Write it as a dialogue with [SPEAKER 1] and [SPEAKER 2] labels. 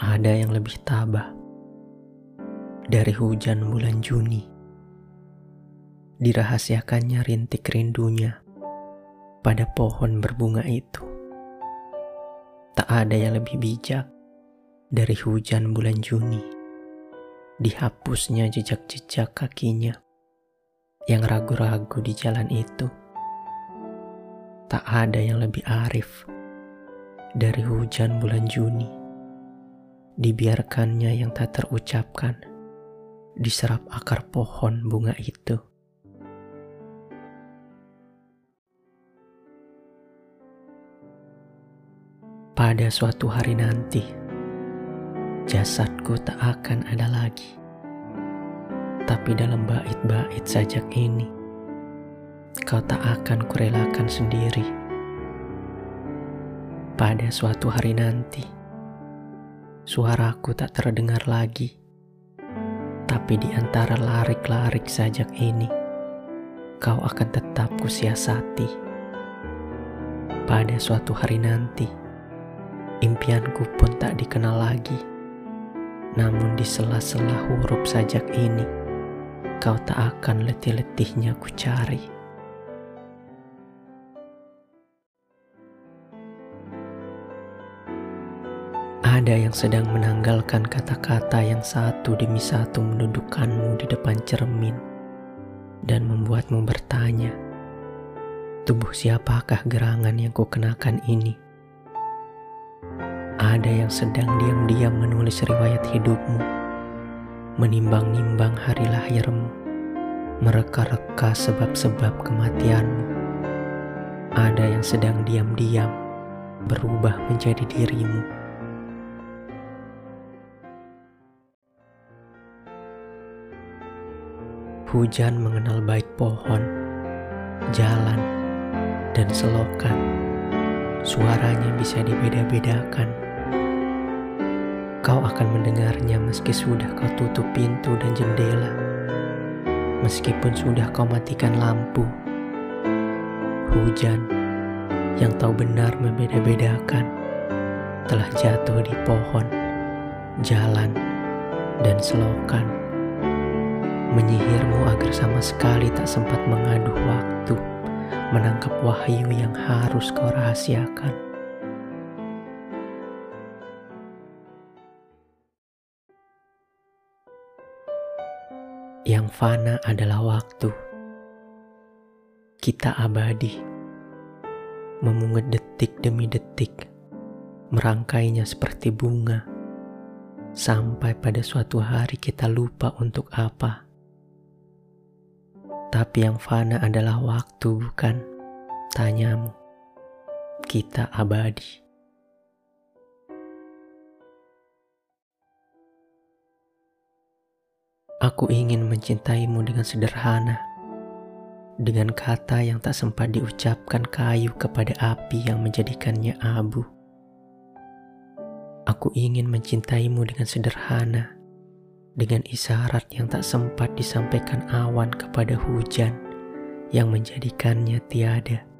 [SPEAKER 1] ada yang lebih tabah dari hujan bulan Juni. Dirahasiakannya rintik rindunya pada pohon berbunga itu. Tak ada yang lebih bijak dari hujan bulan Juni. Dihapusnya jejak-jejak kakinya yang ragu-ragu di jalan itu. Tak ada yang lebih arif dari hujan bulan Juni dibiarkannya yang tak terucapkan diserap akar pohon bunga itu. Pada suatu hari nanti, jasadku tak akan ada lagi. Tapi dalam bait-bait sajak ini, kau tak akan kurelakan sendiri. Pada suatu hari nanti, Suaraku tak terdengar lagi. Tapi di antara larik-larik sajak ini, kau akan tetap kusiasati. Pada suatu hari nanti, impianku pun tak dikenal lagi. Namun di sela-sela huruf sajak ini, kau tak akan letih-letihnya ku cari. Ada yang sedang menanggalkan kata-kata yang satu demi satu mendudukkanmu di depan cermin dan membuatmu bertanya, tubuh siapakah gerangan yang kukenakan ini? Ada yang sedang diam-diam menulis riwayat hidupmu, menimbang-nimbang hari lahirmu, mereka-reka sebab-sebab kematianmu. Ada yang sedang diam-diam berubah menjadi dirimu Hujan mengenal baik pohon, jalan, dan selokan. Suaranya bisa dibeda-bedakan. Kau akan mendengarnya meski sudah kau tutup pintu dan jendela. Meskipun sudah kau matikan lampu. Hujan yang tahu benar membeda-bedakan telah jatuh di pohon, jalan, dan selokan menyihirmu agar sama sekali tak sempat mengaduh waktu menangkap wahyu yang harus kau rahasiakan. Yang fana adalah waktu. Kita abadi, memungut detik demi detik, merangkainya seperti bunga, sampai pada suatu hari kita lupa untuk apa tapi yang fana adalah waktu, bukan? Tanyamu. Kita abadi. Aku ingin mencintaimu dengan sederhana, dengan kata yang tak sempat diucapkan kayu kepada api yang menjadikannya abu. Aku ingin mencintaimu dengan sederhana, dengan isyarat yang tak sempat disampaikan awan kepada hujan yang menjadikannya tiada.